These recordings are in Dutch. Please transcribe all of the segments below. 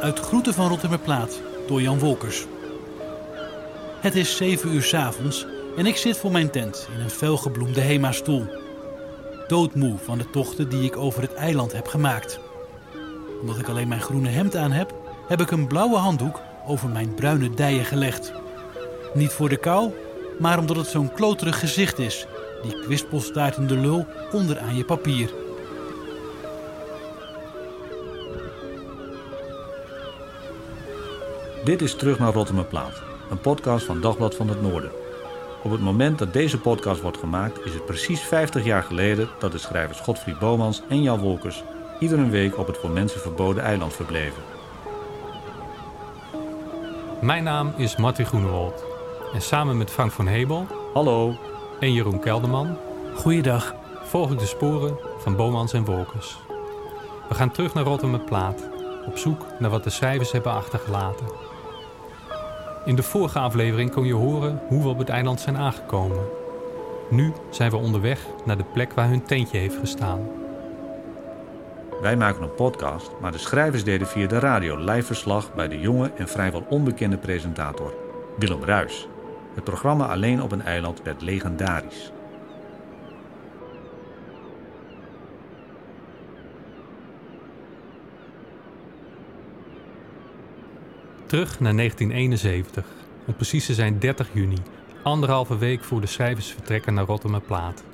Uit Groeten van Rotterdamplaat door Jan Wolkers. Het is 7 uur 's avonds en ik zit voor mijn tent in een felgebloemde Hema-stoel. Doodmoe van de tochten die ik over het eiland heb gemaakt. Omdat ik alleen mijn groene hemd aan heb, heb ik een blauwe handdoek over mijn bruine dijen gelegd. Niet voor de kou, maar omdat het zo'n kloterig gezicht is, die kwispelstaartende lul onderaan je papier. Dit is Terug naar Rotterdamplaat, een podcast van Dagblad van het Noorden. Op het moment dat deze podcast wordt gemaakt is het precies 50 jaar geleden dat de schrijvers Godfried Bomans en Jan Wolkers iedere week op het voor mensen verboden eiland verbleven. Mijn naam is Martin Groenewold en samen met Frank van Hebel Hallo, en Jeroen Kelderman Goeiedag. volg ik de sporen van Bomans en Wolkers. We gaan terug naar Rotterdam Plaat, op zoek naar wat de schrijvers hebben achtergelaten. In de vorige aflevering kon je horen hoe we op het eiland zijn aangekomen. Nu zijn we onderweg naar de plek waar hun tentje heeft gestaan. wij maken een podcast, maar de schrijvers deden via de radio live verslag bij de jonge en vrijwel onbekende presentator, Willem Ruis. Het programma Alleen op een eiland werd legendarisch. Terug naar 1971, om precies te zijn 30 juni, anderhalve week voor de schrijvers vertrekken naar Rotterdam Plaat.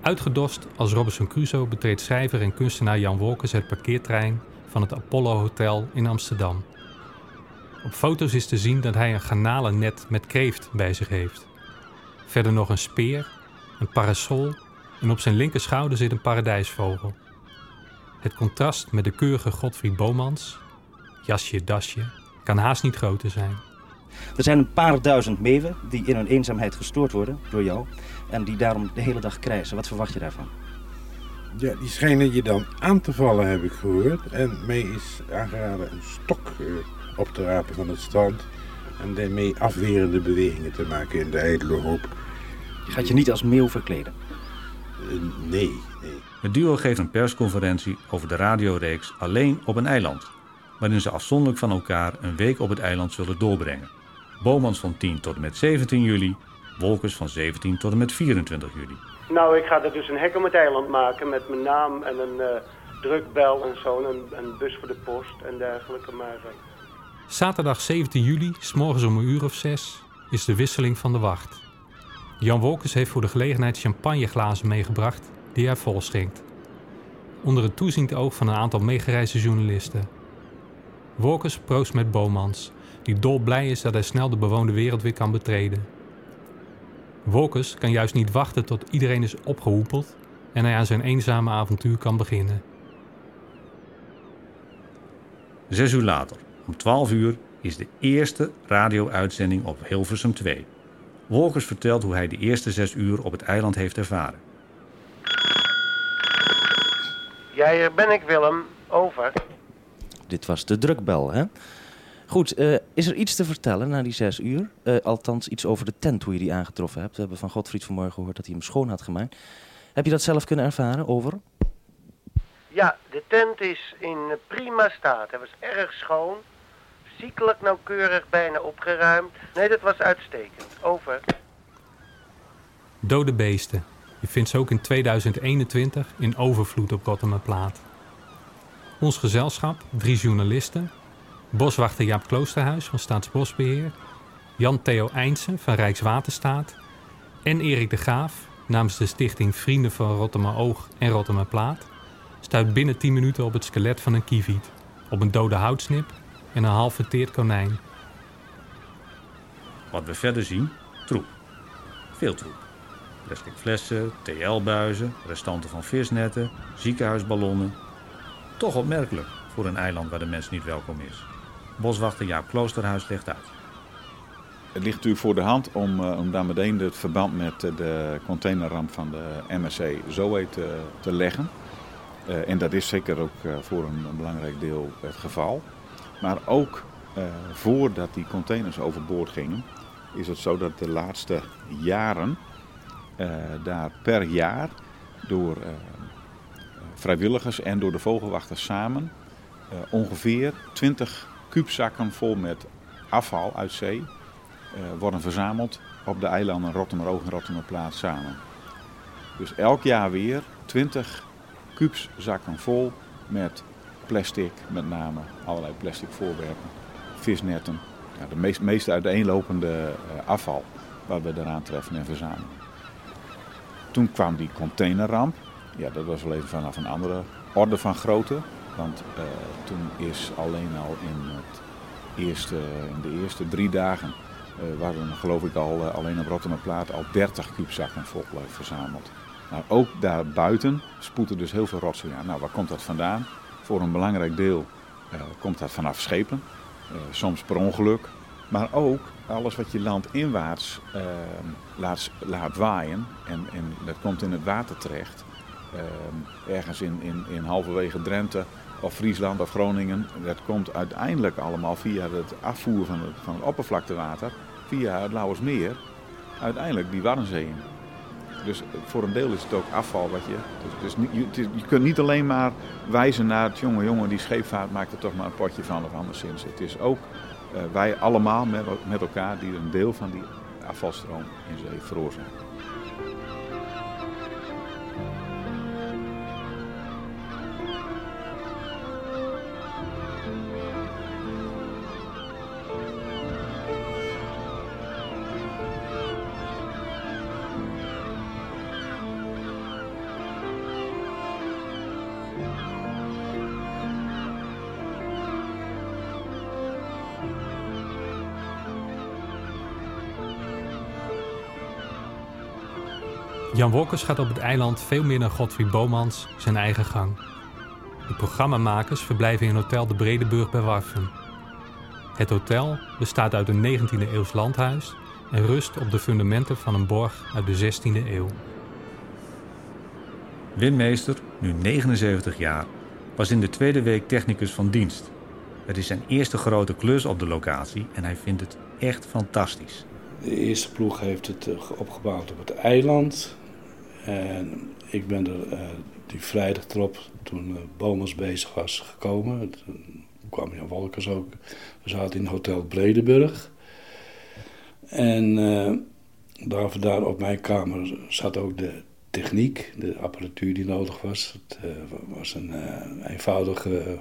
Uitgedost als Robinson Crusoe betreedt schrijver en kunstenaar Jan Wolkers het parkeertrein van het Apollo Hotel in Amsterdam. Op foto's is te zien dat hij een garnalennet met kreeft bij zich heeft. Verder nog een speer, een parasol en op zijn linkerschouder zit een paradijsvogel. Het contrast met de keurige Godfried Bomans, jasje, dasje, kan haast niet groter zijn. Er zijn een paar duizend meeuwen die in hun eenzaamheid gestoord worden door jou. En die daarom de hele dag krijsen. Wat verwacht je daarvan? Ja, die schijnen je dan aan te vallen, heb ik gehoord. En mij is aangeraden een stok op te rapen van het strand. En daarmee afwerende bewegingen te maken in de ijdele hoop. Je gaat je niet als meeuw verkleden. Eh, nee, nee. Het duo geeft een persconferentie over de radioreeks Alleen op een eiland, waarin ze afzonderlijk van elkaar een week op het eiland zullen doorbrengen. Bomans van 10 tot en met 17 juli, Wolkers van 17 tot en met 24 juli. Nou, ik ga er dus een hek om het eiland maken met mijn naam en een eh, drukbel en zo. En een, een bus voor de post en dergelijke. Maar eh, Zaterdag 17 juli, s morgens om een uur of zes, is de wisseling van de wacht. Jan Wolkers heeft voor de gelegenheid champagneglazen meegebracht die hij vol schenkt. Onder het toeziend oog van een aantal meegereisde journalisten. Wolkers proost met Bomans, die dolblij is dat hij snel de bewoonde wereld weer kan betreden. Wolkers kan juist niet wachten tot iedereen is opgehoepeld en hij aan zijn eenzame avontuur kan beginnen. Zes uur later, om 12 uur, is de eerste radio-uitzending op Hilversum 2. Wolkers vertelt hoe hij de eerste zes uur op het eiland heeft ervaren. ja, hier ben ik Willem. Over. Dit was de drukbel, hè? Goed, eh, is er iets te vertellen na die zes uur? Eh, althans, iets over de tent, hoe je die aangetroffen hebt. We hebben van Godfried vanmorgen gehoord dat hij hem schoon had gemaakt. Heb je dat zelf kunnen ervaren, over? Ja, de tent is in eh, prima staat. Hij was erg schoon. Ziekelijk nauwkeurig bijna opgeruimd. Nee, dat was uitstekend. Over. Dode beesten. Je vindt ze ook in 2021 in overvloed op Rotterdam-Plaat. Ons gezelschap, drie journalisten, boswachter Jaap Kloosterhuis van Staatsbosbeheer, Jan-Theo Eindsen van Rijkswaterstaat en Erik de Graaf namens de stichting Vrienden van Rotterdam Oog en Rotterdam Plaat stuit binnen 10 minuten op het skelet van een kieviet, op een dode houtsnip en een half verteerd konijn. Wat we verder zien, troep. Veel troep. Plastic flessen, TL-buizen, restanten van visnetten, ziekenhuisballonnen. Toch opmerkelijk voor een eiland waar de mens niet welkom is. Boswachter Jaap Kloosterhuis legt uit. Het ligt natuurlijk voor de hand om, uh, om daar meteen het verband met de containerramp van de MSC Zoe te, te leggen. Uh, en dat is zeker ook voor een, een, belangrijk deel het geval. Maar ook voordat die containers overboord gingen, is het zo dat de laatste jaren daar per jaar door vrijwilligers en door de vogelwachters samen ongeveer 20 kuubzakken vol met afval uit zee worden verzameld op de eilanden Rotterdam en Rotterdam samen. Dus elk jaar weer 20 kubuszakken vol met plastic, met name allerlei plastic voorwerpen, visnetten. Ja, de meest, uiteenlopende uh, afval waar we eraan treffen en verzamelen. Toen kwam die containerramp. Ja, dat was wel even vanaf een andere orde van grootte. Want uh, toen is alleen al in, het eerste, in de eerste drie dagen uh, waren geloof ik al alleen op Rotterdam Plaat al 30 kuubzakken vol verzameld. Nou, ook daarbuiten spoeten dus heel veel rotzooi aan. Nou, waar komt dat vandaan? Voor een belangrijk deel uh, komt dat vanaf schepen, soms per ongeluk. Maar ook alles wat je landinwaarts laat, laat waaien en, en dat komt in het water terecht. ergens in, in, in halverwege Drenthe of Friesland of Groningen. Dat komt uiteindelijk allemaal via het afvoer van het, van het oppervlaktewater via het Lauwersmeer uiteindelijk die Warnzee in. Dus voor een deel is het ook afval wat je. Dus, dus je, kunt niet alleen maar wijzen naar het jonge jongen die scheepvaart maakt er toch maar een potje van of anderszins. Het is ook uh, wij allemaal met, met elkaar die een deel van die afvalstroom in zee veroorzaken. Jan Wolkers gaat op het eiland veel meer dan Godfried Bomans zijn eigen gang. De programmamakers verblijven in Hotel de Bredeburg bij Warfum. Het hotel bestaat uit een 19e eeuws landhuis en rust op de fundamenten van een borg uit de 16e eeuw. Wim Meester, nu 79 jaar, was in de tweede week technicus van dienst. Het is zijn eerste grote klus op de locatie en hij vindt het echt fantastisch. De eerste ploeg heeft het opgebouwd op het eiland. En ik ben er uh, die vrijdag erop, toen uh, Bomers bezig was, gekomen. Toen kwam Jan Wolkers ook. We zaten in Hotel Bredeburg. En daar, op mijn kamer zat ook de techniek, de apparatuur die nodig was. Het was een eenvoudige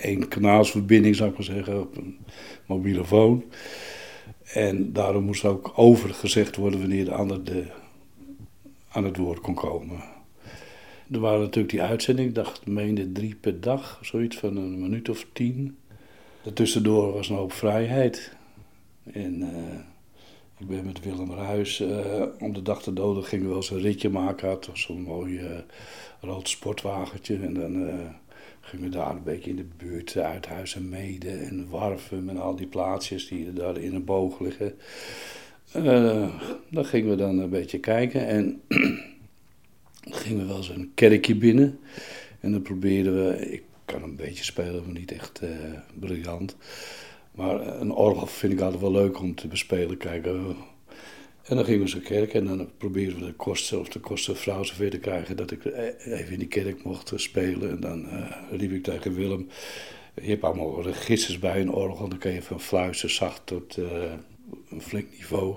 één kanaalsverbinding, zou ik maar zeggen, op een mobiele phone. En daarom moest ook overgezegd worden wanneer de ander de aan het woord kon komen. Er waren natuurlijk die uitzendingen, ik dacht, meende drie per dag, zoiets van een minuut of tien. Daartussendoor was een hoop vrijheid. En uh, ik ben met Willem Ruijs uh, om de dag te doden gingen we wel eens een ritje maken. Had zo'n mooi uh, rood sportwagentje. En dan gingen we daar een beetje in de buurt, Uithuis en Mede en Warfum en al die plaatsjes die daar in een boog liggen. Uh, dan gingen we dan een beetje kijken en gingen we wel eens een kerkje binnen. En dan probeerden we, ik kan een beetje spelen, maar niet echt uh, briljant. Maar een orgel vind ik altijd wel leuk om te bespelen. Kijken. En dan gingen we zo'n kerk en dan probeerden we de kosten of de kostenvrouw zover te krijgen dat ik even in die kerk mocht spelen. En dan uh, riep ik tegen Willem, je hebt allemaal registers bij een orgel, dan kun je van fluisteren zacht tot een flink niveau.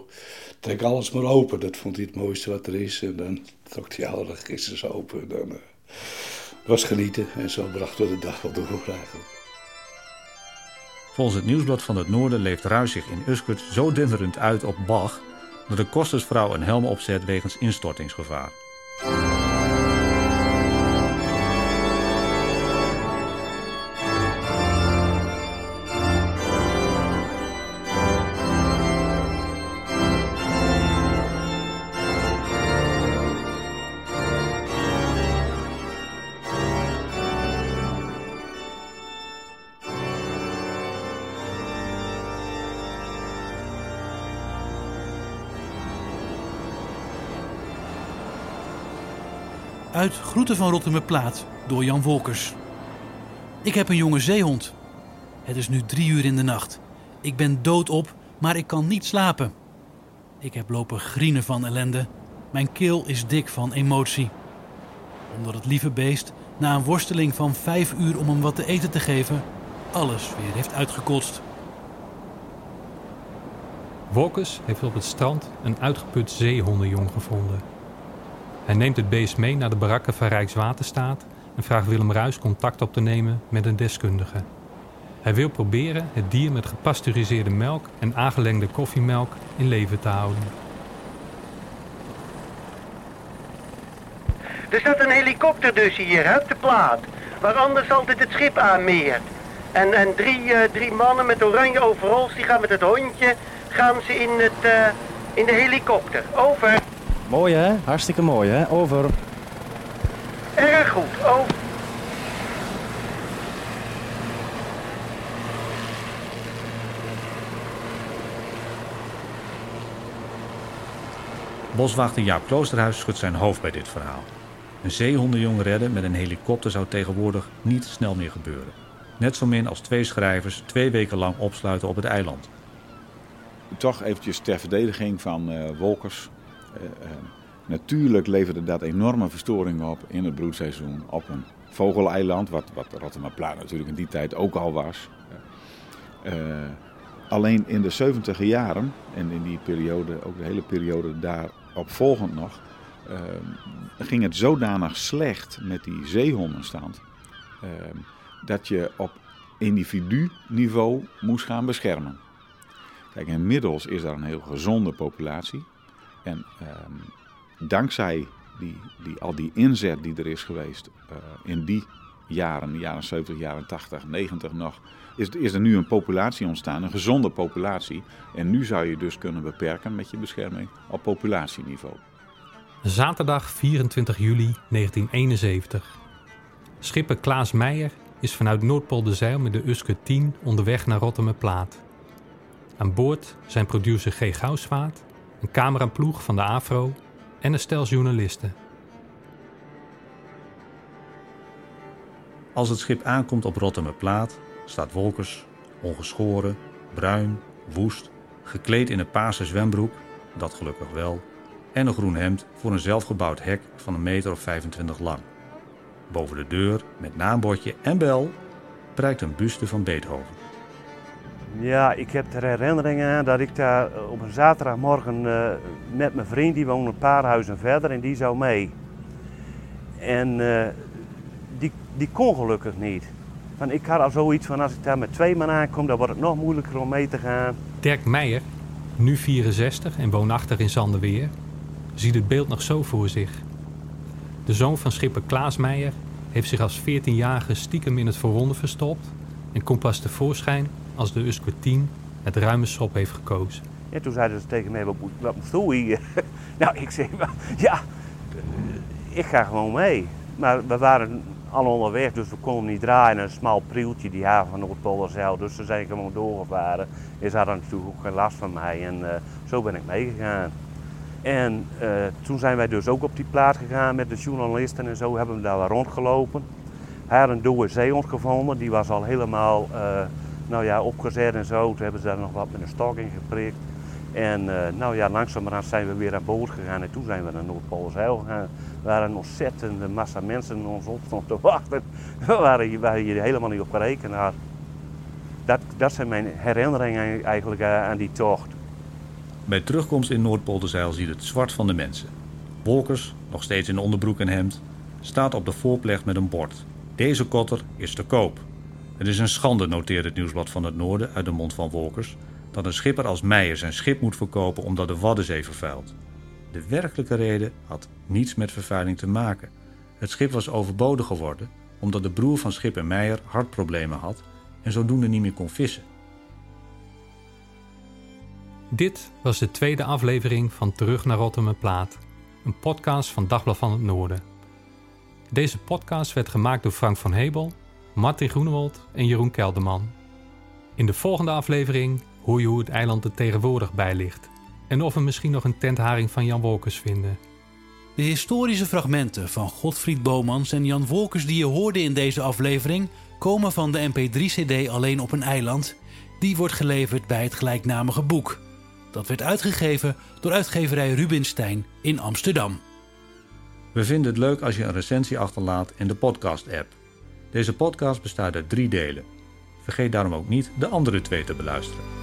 Trek alles maar open, dat vond hij het mooiste wat er is. En dan trok hij alle registers open. Dan uh, was genieten en zo brachten we de dag wel door eigenlijk. Volgens het Nieuwsblad van het Noorden leeft Ruis zich in Uskert zo denderend uit op Bach dat de kostersvrouw een helm opzet wegens instortingsgevaar. Uit Groeten van Rottermerplaat door Jan Wolkers. Ik heb een jonge zeehond. Het is nu drie uur in de nacht. Ik ben doodop, maar ik kan niet slapen. Ik heb lopen grienen van ellende. Mijn keel is dik van emotie. Omdat het lieve beest, na een worsteling van vijf uur om hem wat te eten te geven, alles weer heeft uitgekotst. Wolkers heeft op het strand een uitgeput zeehondenjong gevonden. Hij neemt het beest mee naar de barakken van Rijkswaterstaat en vraagt Willem Ruis contact op te nemen met een deskundige. Hij wil proberen het dier met gepasteuriseerde melk en aangelengde koffiemelk in leven te houden. Er staat een helikopter dus hier op de plaat, waar anders altijd het schip aanmeert. En, en drie, eh, drie mannen met oranje overals, die gaan met het hondje, gaan ze in, het, eh, in de helikopter. Over. Mooi hè? Hartstikke mooi hè? Over. Erg goed, over. Boswachter Jaap Kloosterhuis schudt zijn hoofd bij dit verhaal. Een zeehondenjong redden met een helikopter zou tegenwoordig niet snel meer gebeuren. Net zo min als twee schrijvers twee weken lang opsluiten op het eiland. Toch eventjes ter verdediging van eh, Wolkers. Eh, eh, natuurlijk leverde dat enorme verstoringen op in het broedseizoen op een vogeleiland, wat, wat Rotterdam-Plaat natuurlijk in die tijd ook al was. Eh, alleen in de 70 jaren en in die periode, ook de hele periode daarop volgend nog, eh, ging het zodanig slecht met die zeehondenstand eh, dat je op individu-niveau moest gaan beschermen. Kijk, inmiddels is daar een heel gezonde populatie. En ehm, dankzij die, die, al die inzet die er is geweest uh, in die jaren, de jaren 70, jaren 80, 90 nog, is, is er nu een populatie ontstaan, een gezonde populatie. En nu zou je dus kunnen beperken met je bescherming op populatieniveau. Zaterdag 24 juli 1971. Schipper Klaas Meijer is vanuit Noordpool de Zeil met de Uske 10 onderweg naar Rotterdam-Plaat. Aan boord zijn producer G. Gouwsvaart, een cameraploeg van de AFRO en een stel journalisten. Als het schip aankomt op Rotterdam-Plaat, staat Wolkers, ongeschoren, bruin, woest, gekleed in een paarse zwembroek, dat gelukkig wel, en een groen hemd voor een zelfgebouwd hek van een meter of 25 lang. Boven de deur, met naambordje en bel, prijkt een buste van Beethoven. Ja, ik heb er herinneringen aan dat ik daar op een zaterdagmorgen uh, met mijn vriend, die woonde een paar huizen verder en die zou mee. En uh, die, die kon gelukkig niet. Van, ik had al zoiets van als ik daar met twee man aankom, dan wordt het nog moeilijker om mee te gaan. Dirk Meijer, nu 64 en woonachtig in Zanderweer, ziet het beeld nog zo voor zich. De zoon van schipper Klaas Meijer heeft zich als 14-jarige stiekem in het voorronde verstopt en komt pas tevoorschijn als de Usko 10 het ruime schop heeft gekozen. Ja, toen zeiden ze tegen mij, wat, wat moest je hier? nou, ik zei, ja, ik ga gewoon mee. Maar we waren al onderweg, dus we konden niet draaien. Een smal prieltje, die haven van Noordpolderzeil. Dus ze zijn gewoon doorgevaren. En ze hadden natuurlijk ook geen last van mij. En uh, zo ben ik meegegaan. En uh, toen zijn wij dus ook op die plaats gegaan met de journalisten en zo. Hebben we daar rondgelopen. Hij had een dode zeehond gevonden. Die was al helemaal uh, nou ja, opgezet en zo. Toen hebben ze daar nog wat met een stok in geprikt. En uh, nou ja, langzamerhand zijn we weer aan boord gegaan en toen zijn we naar Noordpoolseil gegaan. Waren een ontzettende massa mensen ons op stond te wachten. We waren, waar je helemaal niet op gerekend had. Dat, dat zijn mijn herinneringen eigenlijk aan die tocht. Bij terugkomst in Noordpolderzeil ziet het zwart van de mensen. Wolkers, nog steeds in onderbroek en hemd, staat op de voorplecht met een bord. Deze kotter is te koop. Het is een schande, noteert het Nieuwsblad van het Noorden uit de mond van Wolkers, dat een schipper als Meijer zijn schip moet verkopen omdat de Waddenzee vervuilt. De werkelijke reden had niets met vervuiling te maken. Het schip was overbodig geworden omdat de broer van schipper Meijer hartproblemen had en zodoende niet meer kon vissen. Dit was de tweede aflevering van Terug naar Rotterdam Plaat, een podcast van Dagblad van het Noorden. Deze podcast werd gemaakt door Frank van Hebel, Martin Groenewold en Jeroen Kelderman. In de volgende aflevering hoor je hoe het eiland er tegenwoordig bij ligt en of we misschien nog een tentharing van Jan Wolkers vinden. De historische fragmenten van Godfried Bomans en Jan Wolkers die je hoorde in deze aflevering komen van de MP3-CD Alleen op een eiland. Die wordt geleverd bij het gelijknamige boek. Dat werd uitgegeven door uitgeverij Rubinstein in Amsterdam. We vinden het leuk als je een recensie achterlaat in de podcast-app. Deze podcast bestaat uit drie delen. Vergeet daarom ook niet de andere twee te beluisteren.